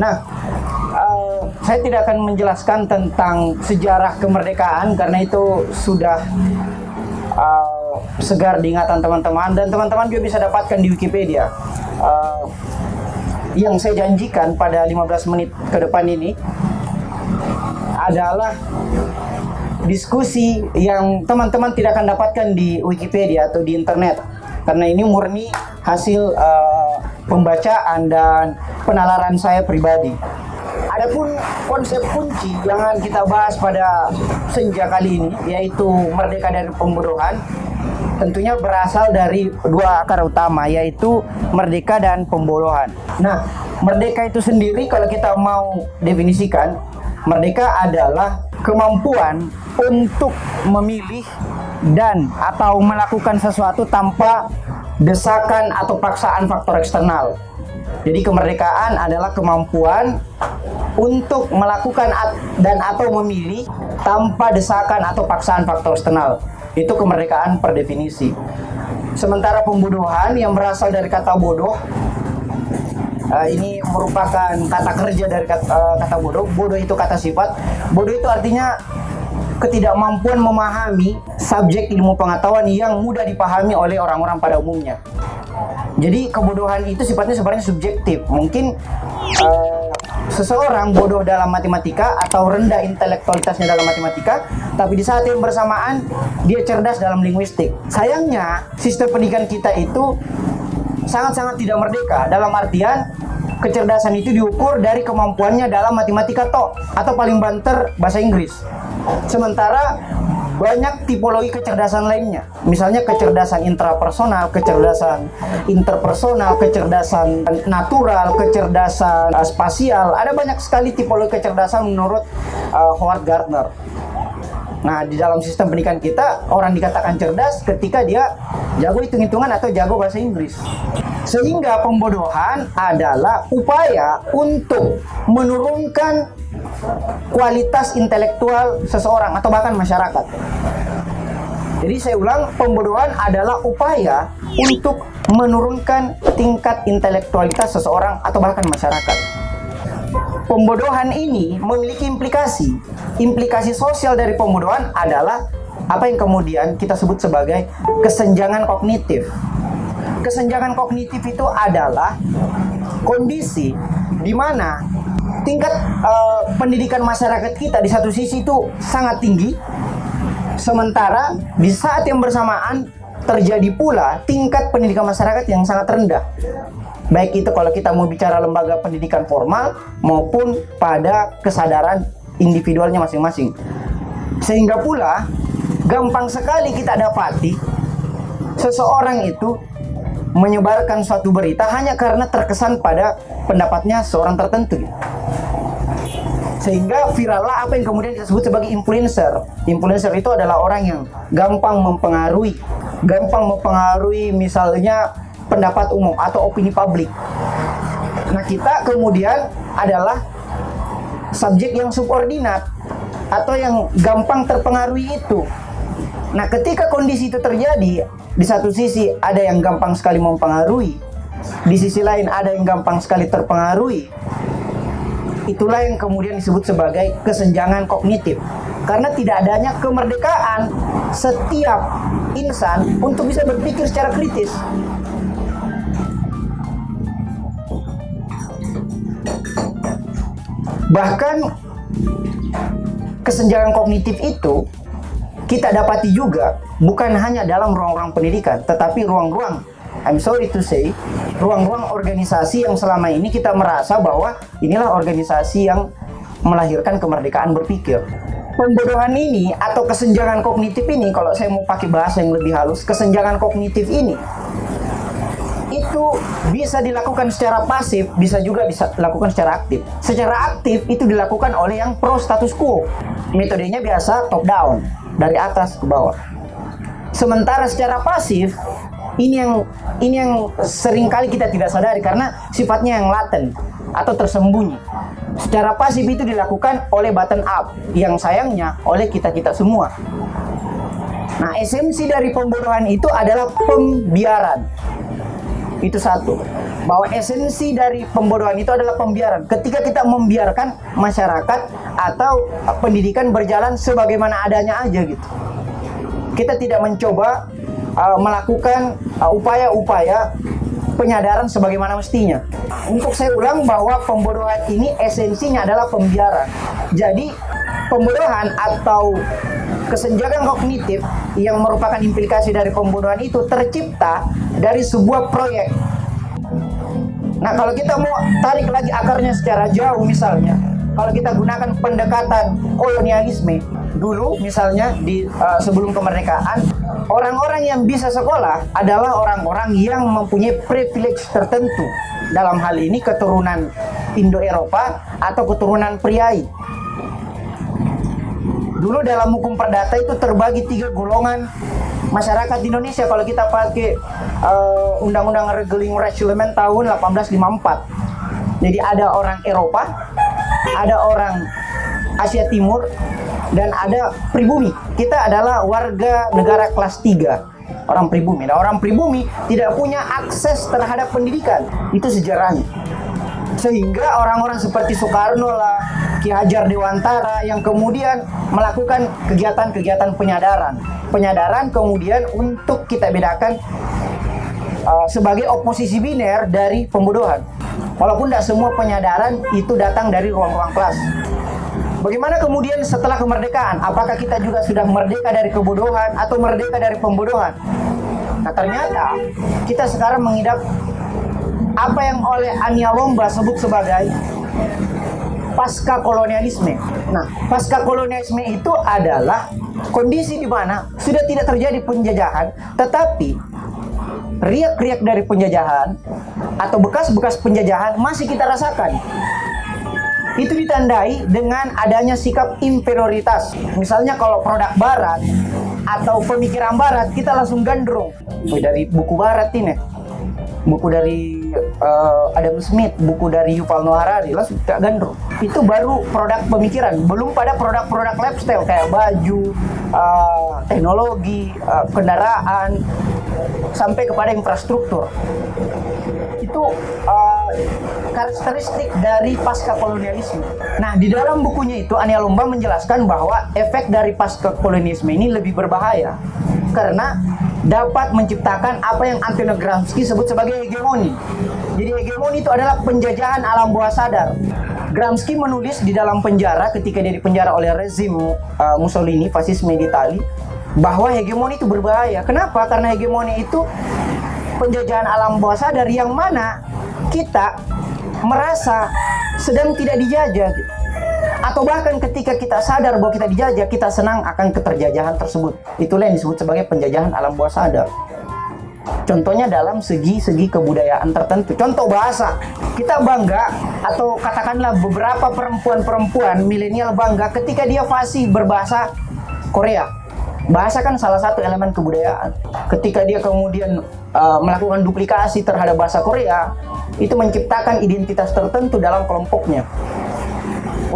Nah, uh, saya tidak akan menjelaskan tentang sejarah kemerdekaan karena itu sudah uh, segar di ingatan teman-teman dan teman-teman juga bisa dapatkan di Wikipedia. Uh, yang saya janjikan pada 15 menit ke depan ini adalah diskusi yang teman-teman tidak akan dapatkan di Wikipedia atau di internet karena ini murni hasil uh, pembacaan dan penalaran saya pribadi. Adapun konsep kunci yang akan kita bahas pada senja kali ini yaitu merdeka dari pembodohan tentunya berasal dari dua akar utama yaitu merdeka dan pembodohan. Nah, merdeka itu sendiri kalau kita mau definisikan merdeka adalah kemampuan untuk memilih dan atau melakukan sesuatu tanpa desakan atau paksaan faktor eksternal. Jadi kemerdekaan adalah kemampuan untuk melakukan dan atau memilih tanpa desakan atau paksaan faktor eksternal. Itu kemerdekaan per definisi. Sementara pembodohan yang berasal dari kata bodoh uh, ini merupakan kata kerja dari kata, uh, kata bodoh. Bodoh itu kata sifat. Bodoh itu artinya ketidakmampuan memahami subjek ilmu pengetahuan yang mudah dipahami oleh orang-orang pada umumnya. Jadi kebodohan itu sifatnya sebenarnya subjektif. Mungkin uh, seseorang bodoh dalam matematika atau rendah intelektualitasnya dalam matematika, tapi di saat yang bersamaan dia cerdas dalam linguistik. Sayangnya sistem pendidikan kita itu sangat-sangat tidak merdeka dalam artian kecerdasan itu diukur dari kemampuannya dalam matematika toh atau paling banter bahasa Inggris. Sementara banyak tipologi kecerdasan lainnya. Misalnya kecerdasan intrapersonal, kecerdasan interpersonal, kecerdasan natural, kecerdasan uh, spasial. Ada banyak sekali tipologi kecerdasan menurut uh, Howard Gardner. Nah, di dalam sistem pendidikan kita, orang dikatakan cerdas ketika dia jago hitung-hitungan atau jago bahasa Inggris. Sehingga pembodohan adalah upaya untuk menurunkan kualitas intelektual seseorang atau bahkan masyarakat. Jadi saya ulang, pembodohan adalah upaya untuk menurunkan tingkat intelektualitas seseorang atau bahkan masyarakat. Pembodohan ini memiliki implikasi. Implikasi sosial dari pembodohan adalah apa yang kemudian kita sebut sebagai kesenjangan kognitif. Kesenjangan kognitif itu adalah kondisi di mana tingkat uh, pendidikan masyarakat kita di satu sisi itu sangat tinggi, sementara di saat yang bersamaan terjadi pula tingkat pendidikan masyarakat yang sangat rendah. Baik itu kalau kita mau bicara lembaga pendidikan formal maupun pada kesadaran individualnya masing-masing. Sehingga pula gampang sekali kita dapati seseorang itu menyebarkan suatu berita hanya karena terkesan pada pendapatnya seorang tertentu sehingga virallah apa yang kemudian disebut sebagai influencer. Influencer itu adalah orang yang gampang mempengaruhi, gampang mempengaruhi misalnya pendapat umum atau opini publik. Nah, kita kemudian adalah subjek yang subordinat atau yang gampang terpengaruhi itu. Nah, ketika kondisi itu terjadi, di satu sisi ada yang gampang sekali mempengaruhi, di sisi lain ada yang gampang sekali terpengaruhi itulah yang kemudian disebut sebagai kesenjangan kognitif. Karena tidak adanya kemerdekaan setiap insan untuk bisa berpikir secara kritis. Bahkan kesenjangan kognitif itu kita dapati juga bukan hanya dalam ruang-ruang pendidikan, tetapi ruang-ruang I'm sorry to say, ruang-ruang organisasi yang selama ini kita merasa bahwa inilah organisasi yang melahirkan kemerdekaan berpikir. Pembodohan ini atau kesenjangan kognitif ini, kalau saya mau pakai bahasa yang lebih halus, kesenjangan kognitif ini itu bisa dilakukan secara pasif, bisa juga bisa dilakukan secara aktif. Secara aktif itu dilakukan oleh yang pro status quo. Metodenya biasa top down, dari atas ke bawah. Sementara secara pasif ini yang ini yang sering kali kita tidak sadari karena sifatnya yang laten atau tersembunyi. Secara pasif itu dilakukan oleh button up yang sayangnya oleh kita-kita semua. Nah, esensi dari pembodohan itu adalah pembiaran. Itu satu. Bahwa esensi dari pembodohan itu adalah pembiaran. Ketika kita membiarkan masyarakat atau pendidikan berjalan sebagaimana adanya aja gitu. Kita tidak mencoba uh, melakukan uh, upaya-upaya uh, penyadaran sebagaimana mestinya. Untuk saya ulang bahwa pembodohan ini esensinya adalah pembiaran. Jadi pembodohan atau kesenjangan kognitif yang merupakan implikasi dari pembunuhan itu tercipta dari sebuah proyek. Nah, kalau kita mau tarik lagi akarnya secara jauh misalnya, kalau kita gunakan pendekatan kolonialisme, dulu misalnya di uh, sebelum kemerdekaan, orang-orang yang bisa sekolah adalah orang-orang yang mempunyai privilege tertentu. Dalam hal ini keturunan Indo-Eropa atau keturunan priai Dulu dalam hukum perdata itu terbagi tiga golongan masyarakat di Indonesia kalau kita pakai uh, Undang-Undang Regeling Reglement tahun 1854. Jadi ada orang Eropa, ada orang Asia Timur, dan ada pribumi. Kita adalah warga negara kelas 3 orang pribumi. Nah, orang pribumi tidak punya akses terhadap pendidikan. Itu sejarahnya. Sehingga orang-orang seperti Soekarno lah, Ki Hajar Dewantara yang kemudian melakukan kegiatan-kegiatan penyadaran. Penyadaran kemudian untuk kita bedakan uh, sebagai oposisi biner dari pembodohan. Walaupun tidak semua penyadaran itu datang dari ruang-ruang kelas. Bagaimana kemudian setelah kemerdekaan? Apakah kita juga sudah merdeka dari kebodohan atau merdeka dari pembodohan? Nah ternyata kita sekarang mengidap apa yang oleh Ania Lomba sebut sebagai pasca kolonialisme. Nah, pasca kolonialisme itu adalah kondisi di mana sudah tidak terjadi penjajahan, tetapi riak-riak dari penjajahan atau bekas-bekas penjajahan masih kita rasakan. Itu ditandai dengan adanya sikap inferioritas. Misalnya kalau produk barat atau pemikiran barat, kita langsung gandrung. Dari buku barat ini, buku dari uh, Adam Smith, buku dari Yuval Noah Harari, langsung tak gandrung. Itu baru produk pemikiran, belum pada produk-produk lifestyle kayak baju, uh, teknologi, uh, kendaraan, sampai kepada infrastruktur. Itu uh, karakteristik dari pasca kolonialisme. Nah, di dalam bukunya itu Ania Lomba menjelaskan bahwa efek dari pasca kolonialisme ini lebih berbahaya karena dapat menciptakan apa yang Antonio Gramsci sebut sebagai hegemoni. Jadi hegemoni itu adalah penjajahan alam bawah sadar. Gramsci menulis di dalam penjara ketika dia dipenjara oleh rezim uh, Mussolini, fasisme di Itali, bahwa hegemoni itu berbahaya. Kenapa? Karena hegemoni itu penjajahan alam bawah sadar yang mana kita merasa sedang tidak dijajah gitu atau bahkan ketika kita sadar bahwa kita dijajah, kita senang akan keterjajahan tersebut. Itulah yang disebut sebagai penjajahan alam bawah sadar. Contohnya dalam segi-segi kebudayaan tertentu. Contoh bahasa. Kita bangga atau katakanlah beberapa perempuan-perempuan milenial bangga ketika dia fasih berbahasa Korea. Bahasa kan salah satu elemen kebudayaan. Ketika dia kemudian uh, melakukan duplikasi terhadap bahasa Korea, itu menciptakan identitas tertentu dalam kelompoknya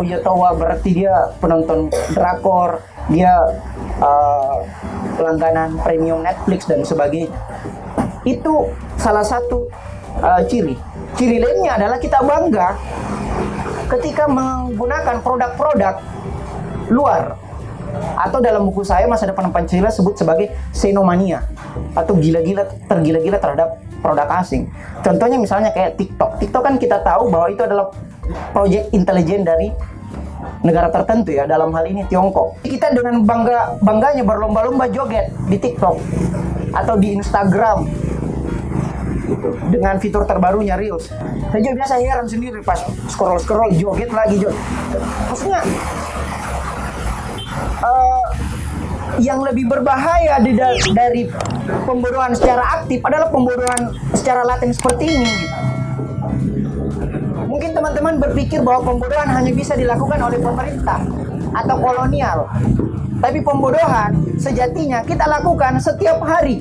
iya tahu berarti dia penonton drakor dia uh, langganan premium Netflix dan sebagainya itu salah satu uh, ciri ciri lainnya adalah kita bangga ketika menggunakan produk-produk luar atau dalam buku saya masa depan Pancasila sebut sebagai senomania atau gila-gila tergila-gila terhadap produk asing. Contohnya misalnya kayak TikTok. TikTok kan kita tahu bahwa itu adalah proyek intelijen dari negara tertentu ya dalam hal ini Tiongkok. Kita dengan bangga bangganya berlomba-lomba joget di TikTok atau di Instagram gitu. dengan fitur terbarunya Reels. Saya juga biasa heran sendiri pas scroll scroll joget lagi joget. Maksudnya uh, yang lebih berbahaya di dari pembodohan secara aktif adalah pembodohan secara laten seperti ini. Gitu Mungkin teman-teman berpikir bahwa pembodohan hanya bisa dilakukan oleh pemerintah atau kolonial. Tapi pembodohan sejatinya kita lakukan setiap hari.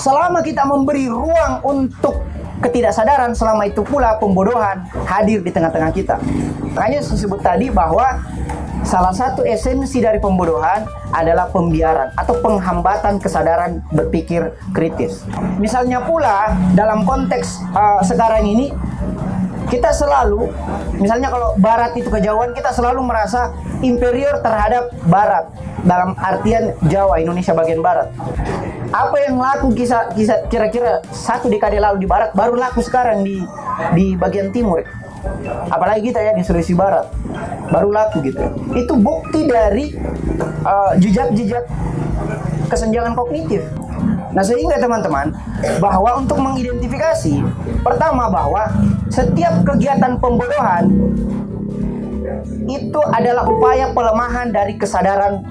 Selama kita memberi ruang untuk ketidaksadaran, selama itu pula pembodohan hadir di tengah-tengah kita. Makanya disebut tadi bahwa salah satu esensi dari pembodohan adalah pembiaran atau penghambatan kesadaran berpikir kritis. Misalnya pula dalam konteks uh, sekarang ini kita selalu misalnya kalau barat itu kejauhan kita selalu merasa inferior terhadap barat. Dalam artian Jawa Indonesia bagian barat. Apa yang laku kisah kisah kira-kira satu dekade lalu di barat baru laku sekarang di di bagian timur. Apalagi kita ya di Sulawesi Barat. Baru laku gitu. Itu bukti dari uh, jejak-jejak kesenjangan kognitif. Nah sehingga teman-teman bahwa untuk mengidentifikasi pertama bahwa setiap kegiatan pembodohan itu adalah upaya pelemahan dari kesadaran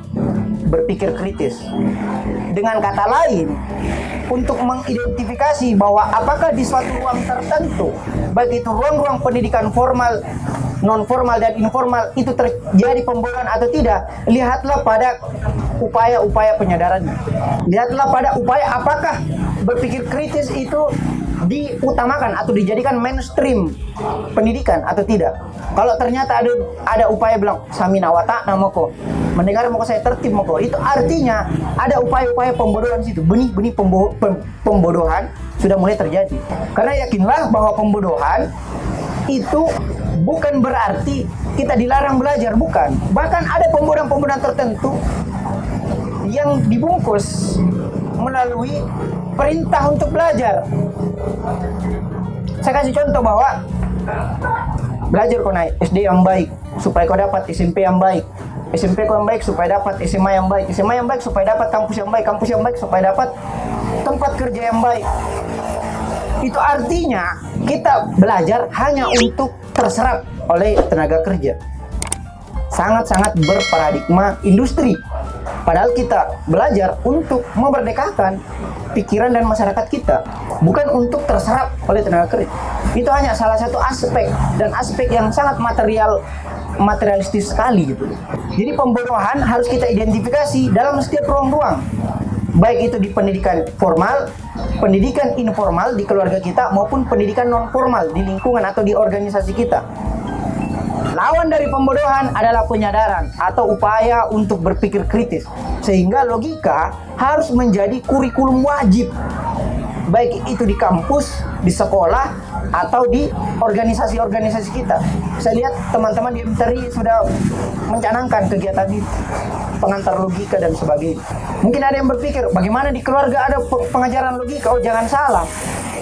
berpikir kritis. Dengan kata lain, untuk mengidentifikasi bahwa apakah di suatu ruang tertentu, baik itu ruang-ruang pendidikan formal, non formal dan informal itu terjadi pembodohan atau tidak, lihatlah pada upaya-upaya penyadarannya. Lihatlah pada upaya apakah berpikir kritis itu diutamakan atau dijadikan mainstream pendidikan atau tidak. Kalau ternyata ada ada upaya bilang samina wata kok mendengar mau saya tertib mau itu artinya ada upaya-upaya pembodohan situ benih-benih pembo pembodohan sudah mulai terjadi. Karena yakinlah bahwa pembodohan itu bukan berarti kita dilarang belajar, bukan. Bahkan ada pembodohan-pembodohan tertentu yang dibungkus melalui perintah untuk belajar. Saya kasih contoh bahwa belajar kau naik SD yang baik supaya kau dapat SMP yang baik. SMP kau yang baik supaya dapat SMA yang baik. SMA yang baik supaya dapat kampus yang baik. Kampus yang baik supaya dapat tempat kerja yang baik. Itu artinya kita belajar hanya untuk terserap oleh tenaga kerja. Sangat-sangat berparadigma industri. Padahal kita belajar untuk memerdekakan pikiran dan masyarakat kita, bukan untuk terserap oleh tenaga kerja. Itu hanya salah satu aspek dan aspek yang sangat material materialistis sekali gitu. Jadi pembodohan harus kita identifikasi dalam setiap ruang-ruang. Baik itu di pendidikan formal, pendidikan informal di keluarga kita maupun pendidikan non formal di lingkungan atau di organisasi kita. Lawan dari pembodohan adalah penyadaran atau upaya untuk berpikir kritis. Sehingga logika harus menjadi kurikulum wajib. Baik itu di kampus, di sekolah, atau di organisasi-organisasi kita. Saya lihat teman-teman di MTRI sudah mencanangkan kegiatan ini, pengantar logika dan sebagainya. Mungkin ada yang berpikir, bagaimana di keluarga ada pengajaran logika? Oh jangan salah.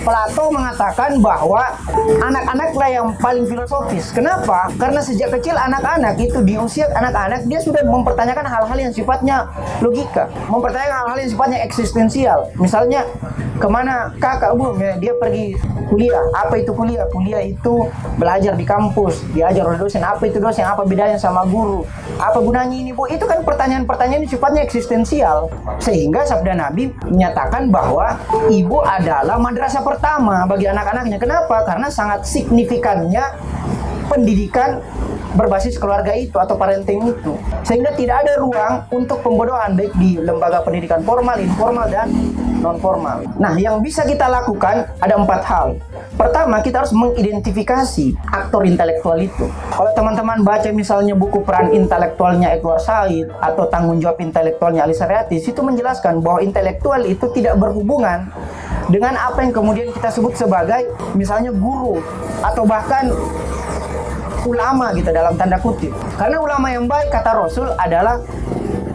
Plato mengatakan bahwa anak-anaklah yang paling filosofis. Kenapa? Karena sejak kecil anak-anak itu di usia anak-anak dia sudah mempertanyakan hal-hal yang sifatnya logika, mempertanyakan hal-hal yang sifatnya eksistensial. Misalnya ke mana kakak bu ya, dia pergi kuliah. Apa itu kuliah? Kuliah itu belajar di kampus. Diajar oleh dosen. Apa itu dosen? Apa bedanya sama guru? Apa gunanya ini bu? Itu kan pertanyaan-pertanyaan sifatnya eksistensial. Sehingga sabda nabi menyatakan bahwa ibu adalah madrasah pertama bagi anak-anaknya. Kenapa? Karena sangat signifikannya pendidikan berbasis keluarga itu atau parenting itu sehingga tidak ada ruang untuk pembodohan baik di lembaga pendidikan formal, informal dan non formal. Nah, yang bisa kita lakukan ada empat hal. Pertama, kita harus mengidentifikasi aktor intelektual itu. Kalau teman-teman baca misalnya buku peran intelektualnya Edward Said atau tanggung jawab intelektualnya Ali Sariatis itu menjelaskan bahwa intelektual itu tidak berhubungan dengan apa yang kemudian kita sebut sebagai misalnya guru atau bahkan ulama gitu dalam tanda kutip. Karena ulama yang baik kata Rasul adalah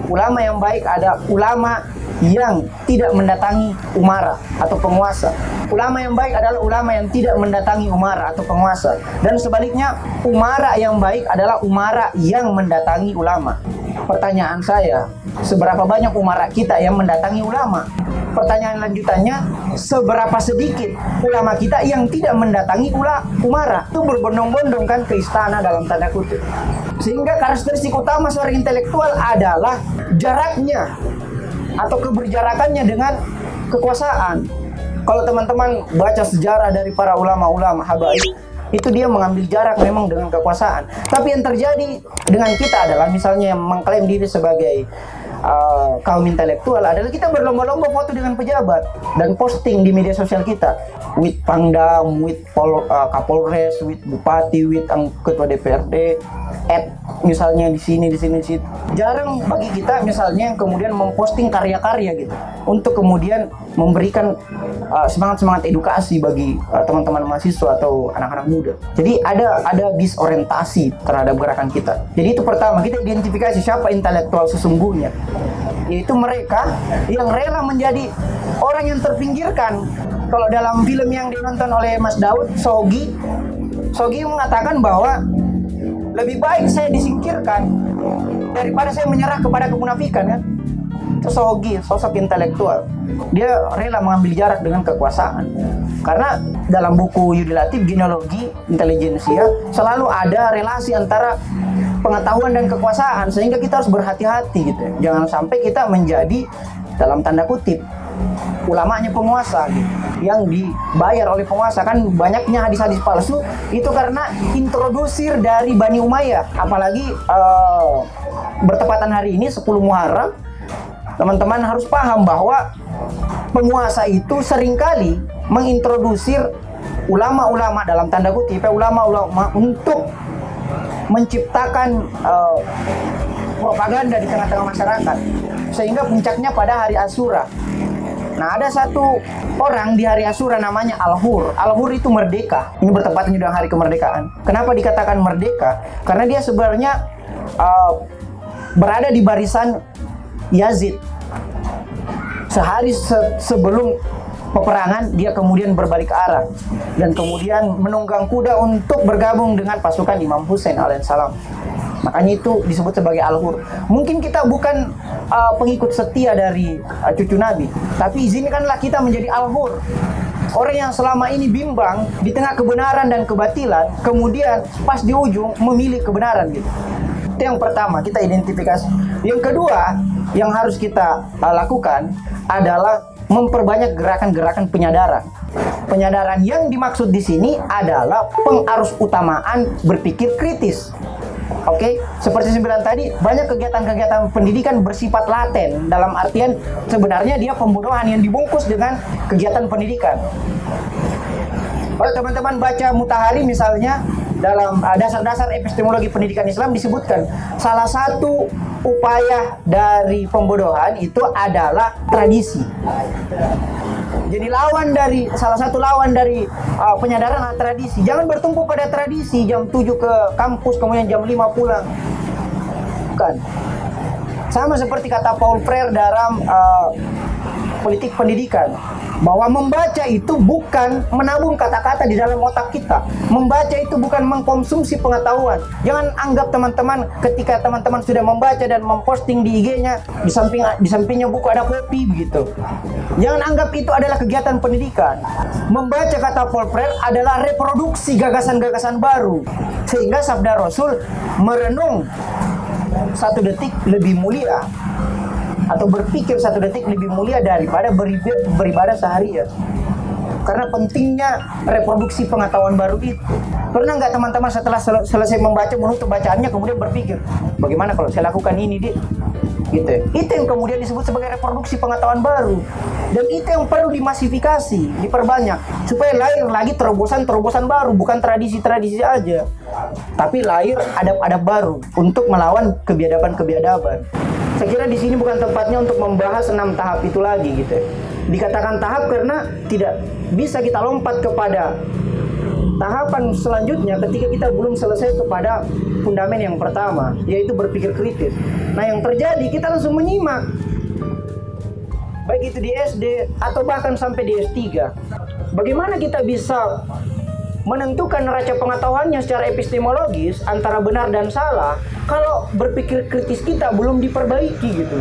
ulama yang baik ada ulama yang tidak mendatangi umara atau penguasa. Ulama yang baik adalah ulama yang tidak mendatangi umara atau penguasa. Dan sebaliknya, umara yang baik adalah umara yang mendatangi ulama. Pertanyaan saya, seberapa banyak umara kita yang mendatangi ulama? Pertanyaan lanjutannya, seberapa sedikit ulama kita yang tidak mendatangi ula umara itu berbondong-bondong kan ke istana dalam tanda kutip. Sehingga karakteristik utama seorang intelektual adalah jaraknya atau keberjarakannya dengan kekuasaan. Kalau teman-teman baca sejarah dari para ulama-ulama habaib, itu dia mengambil jarak memang dengan kekuasaan. Tapi yang terjadi dengan kita adalah misalnya yang mengklaim diri sebagai uh, kaum intelektual adalah kita berlomba-lomba foto dengan pejabat dan posting di media sosial kita. With Pangdam, with Pol, uh, Kapolres, with Bupati, with ketua DPRD, at misalnya di sini di sini di. Jarang bagi kita misalnya yang kemudian memposting karya-karya gitu untuk kemudian memberikan uh, semangat-semangat edukasi bagi uh, teman-teman mahasiswa atau anak-anak muda. Jadi ada ada disorientasi terhadap gerakan kita. Jadi itu pertama kita identifikasi siapa intelektual sesungguhnya yaitu mereka yang rela menjadi orang yang terpinggirkan. Kalau dalam film yang ditonton oleh Mas Daud, Sogi, Sogi mengatakan bahwa lebih baik saya disingkirkan daripada saya menyerah kepada kemunafikan ya. Itu Sogi, sosok intelektual. Dia rela mengambil jarak dengan kekuasaan. Karena dalam buku Yudi Latif, genealogi intelijensia selalu ada relasi antara pengetahuan dan kekuasaan sehingga kita harus berhati-hati gitu. Jangan sampai kita menjadi dalam tanda kutip ulamanya penguasa gitu, yang dibayar oleh penguasa kan banyaknya hadis-hadis palsu itu karena introdusir dari Bani Umayyah. Apalagi uh, bertepatan hari ini 10 Muharram teman-teman harus paham bahwa penguasa itu sering kali mengintrodusir ulama-ulama dalam tanda kutip ulama-ulama untuk menciptakan uh, propaganda di tengah-tengah masyarakat. Sehingga puncaknya pada hari Asura. Nah, ada satu orang di hari Asura namanya Al-Hur. Al-Hur itu merdeka. Ini bertepatan dengan hari kemerdekaan. Kenapa dikatakan merdeka? Karena dia sebenarnya uh, berada di barisan Yazid. Sehari se sebelum peperangan dia kemudian berbalik arah dan kemudian menunggang kuda untuk bergabung dengan pasukan Imam Hussein alaihissalam. Makanya itu disebut sebagai al-hur. Mungkin kita bukan uh, pengikut setia dari uh, cucu Nabi, tapi izinkanlah kita menjadi al-hur. Orang yang selama ini bimbang di tengah kebenaran dan kebatilan, kemudian pas di ujung memilih kebenaran gitu. Itu yang pertama, kita identifikasi. Yang kedua, yang harus kita uh, lakukan adalah memperbanyak gerakan-gerakan penyadaran. Penyadaran yang dimaksud di sini adalah pengarus utamaan berpikir kritis. Oke, okay? seperti saya bilang tadi, banyak kegiatan-kegiatan pendidikan bersifat laten dalam artian sebenarnya dia pembunuhan yang dibungkus dengan kegiatan pendidikan. Kalau teman-teman baca Mutahari misalnya dalam uh, dasar-dasar epistemologi pendidikan Islam disebutkan salah satu upaya dari pembodohan itu adalah tradisi. Jadi lawan dari salah satu lawan dari uh, penyadaran adalah tradisi. Jangan bertumpu pada tradisi jam 7 ke kampus kemudian jam 5 pulang. Bukan. Sama seperti kata Paul Freire dalam uh, politik pendidikan bahwa membaca itu bukan menabung kata-kata di dalam otak kita. Membaca itu bukan mengkonsumsi pengetahuan. Jangan anggap teman-teman ketika teman-teman sudah membaca dan memposting di IG-nya di samping di sampingnya buku ada kopi begitu. Jangan anggap itu adalah kegiatan pendidikan. Membaca kata Freire adalah reproduksi gagasan-gagasan baru. Sehingga sabda Rasul merenung satu detik lebih mulia atau berpikir satu detik lebih mulia daripada beribadah, beribadah seharian. Karena pentingnya reproduksi pengetahuan baru itu. Pernah nggak teman-teman setelah sel selesai membaca menutup bacaannya kemudian berpikir, bagaimana kalau saya lakukan ini, di Gitu. Itu yang kemudian disebut sebagai reproduksi pengetahuan baru. Dan itu yang perlu dimasifikasi, diperbanyak supaya lahir lagi terobosan-terobosan baru, bukan tradisi-tradisi aja. Tapi lahir adab-adab baru untuk melawan kebiadaban-kebiadaban saya kira di sini bukan tempatnya untuk membahas enam tahap itu lagi gitu. Dikatakan tahap karena tidak bisa kita lompat kepada tahapan selanjutnya ketika kita belum selesai kepada fundamen yang pertama, yaitu berpikir kritis. Nah, yang terjadi kita langsung menyimak. Baik itu di SD atau bahkan sampai di S3. Bagaimana kita bisa menentukan neraca pengetahuannya secara epistemologis antara benar dan salah kalau berpikir kritis kita belum diperbaiki gitu.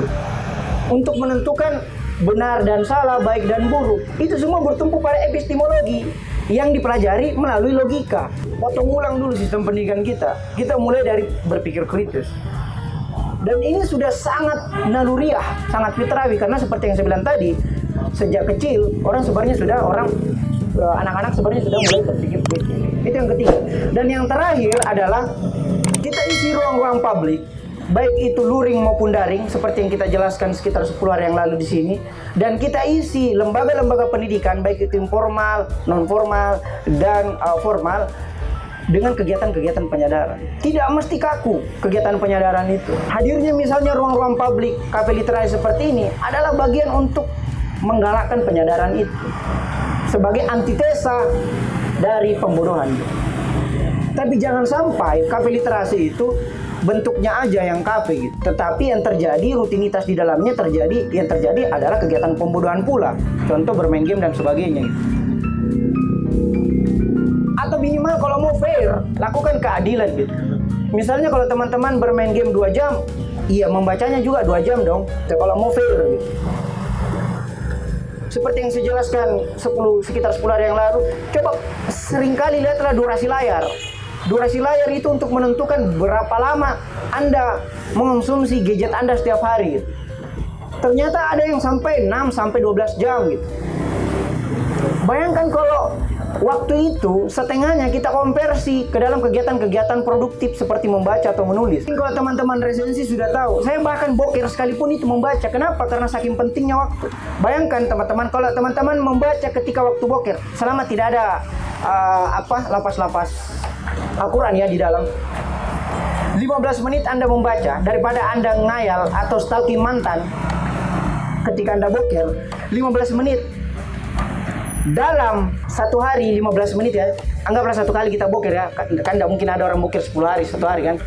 Untuk menentukan benar dan salah baik dan buruk itu semua bertumpu pada epistemologi yang dipelajari melalui logika. Potong ulang dulu sistem pendidikan kita. Kita mulai dari berpikir kritis. Dan ini sudah sangat naluriah sangat fitrawi karena seperti yang saya bilang tadi sejak kecil orang sebenarnya sudah orang anak-anak sebenarnya sudah mulai berpikir kritis. Itu yang ketiga. Dan yang terakhir adalah kita isi ruang-ruang publik baik itu luring maupun daring seperti yang kita jelaskan sekitar 10 hari yang lalu di sini dan kita isi lembaga-lembaga pendidikan baik itu informal, non formal dan uh, formal dengan kegiatan-kegiatan penyadaran. Tidak mesti kaku kegiatan penyadaran itu. Hadirnya misalnya ruang-ruang publik, kafe literasi seperti ini adalah bagian untuk menggalakkan penyadaran itu sebagai antitesa dari pembunuhan. Tapi jangan sampai kafe literasi itu bentuknya aja yang kafe gitu. Tetapi yang terjadi rutinitas di dalamnya terjadi yang terjadi adalah kegiatan pembunuhan pula. Contoh bermain game dan sebagainya gitu. Atau minimal kalau mau fair, lakukan keadilan gitu. Misalnya kalau teman-teman bermain game 2 jam, iya membacanya juga 2 jam dong. Kalau mau fair gitu seperti yang saya jelaskan 10 sekitar 10 hari yang lalu coba sering kali lihatlah durasi layar. Durasi layar itu untuk menentukan berapa lama Anda mengonsumsi gadget Anda setiap hari. Ternyata ada yang sampai 6 sampai 12 jam gitu. Bayangkan kalau Waktu itu setengahnya kita konversi ke dalam kegiatan-kegiatan produktif seperti membaca atau menulis. Kalau teman-teman resensi sudah tahu, saya bahkan bokir sekalipun itu membaca. Kenapa? Karena saking pentingnya waktu. Bayangkan teman-teman kalau teman-teman membaca ketika waktu bokir, selama tidak ada uh, apa lapas-lapas Al-Quran ya di dalam 15 menit Anda membaca daripada Anda ngayal atau stalking mantan ketika Anda bokir 15 menit dalam satu hari 15 menit ya anggaplah satu kali kita bokir ya. Kan tidak mungkin ada orang bokir 10 hari satu hari kan.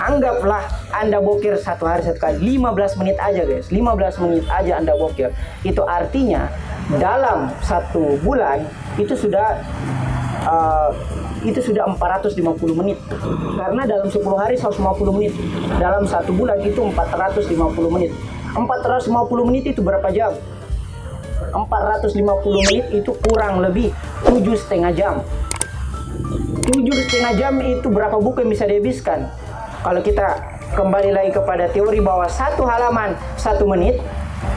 Anggaplah anda bokir satu hari satu kali. 15 menit aja guys. 15 menit aja anda bokir. Itu artinya dalam satu bulan itu sudah uh, itu sudah 450 menit. Karena dalam 10 hari 150 menit. Dalam satu bulan itu 450 menit. 450 menit itu berapa jam 450 menit itu kurang lebih tujuh setengah jam. Tujuh setengah jam itu berapa buku yang bisa dihabiskan? Kalau kita kembali lagi kepada teori bahwa satu halaman satu menit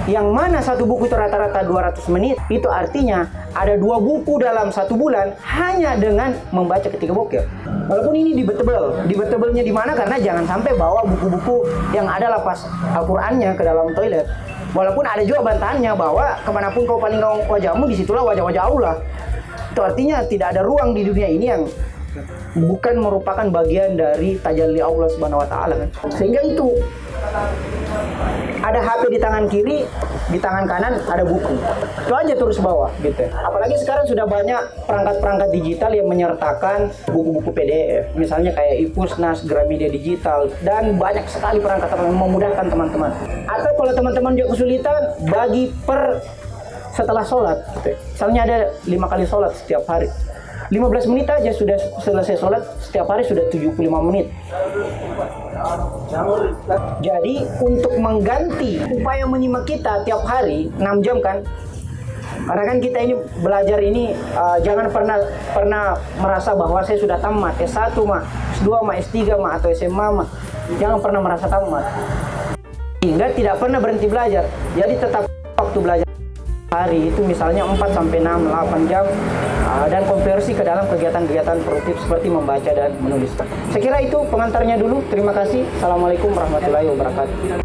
yang mana satu buku itu rata-rata 200 menit itu artinya ada dua buku dalam satu bulan hanya dengan membaca ketika bokir walaupun ini debatable debatable-nya di mana? Karena jangan sampai bawa buku-buku yang ada lapas Al-Qur'annya ke dalam toilet Walaupun ada juga bantahannya bahwa ke mana pun kau paling wajahmu, di situlah wajah-wajah Allah. Itu artinya tidak ada ruang di dunia ini yang bukan merupakan bagian dari tajalli Allah Subhanahu wa taala kan. Sehingga itu ada HP di tangan kiri, di tangan kanan ada buku. Itu aja terus bawa gitu. Apalagi sekarang sudah banyak perangkat-perangkat digital yang menyertakan buku-buku PDF. Misalnya kayak Ipusnas, Gramedia Digital dan banyak sekali perangkat yang memudahkan teman-teman. Atau kalau teman-teman juga kesulitan bagi per setelah sholat gitu. Misalnya ada lima kali sholat setiap hari 15 menit aja sudah selesai sholat setiap hari sudah 75 menit jadi untuk mengganti upaya menyimak kita tiap hari 6 jam kan karena kan kita ini belajar ini uh, jangan pernah pernah merasa bahwa saya sudah tamat S1 mah, S2 mah, S3 mah atau SMA mah. Jangan pernah merasa tamat. Hingga tidak pernah berhenti belajar. Jadi tetap waktu belajar hari itu misalnya 4 sampai 6 8 jam uh, dan konversi ke dalam kegiatan-kegiatan produktif seperti membaca dan menulis. Saya kira itu pengantarnya dulu. Terima kasih. Assalamualaikum warahmatullahi wabarakatuh.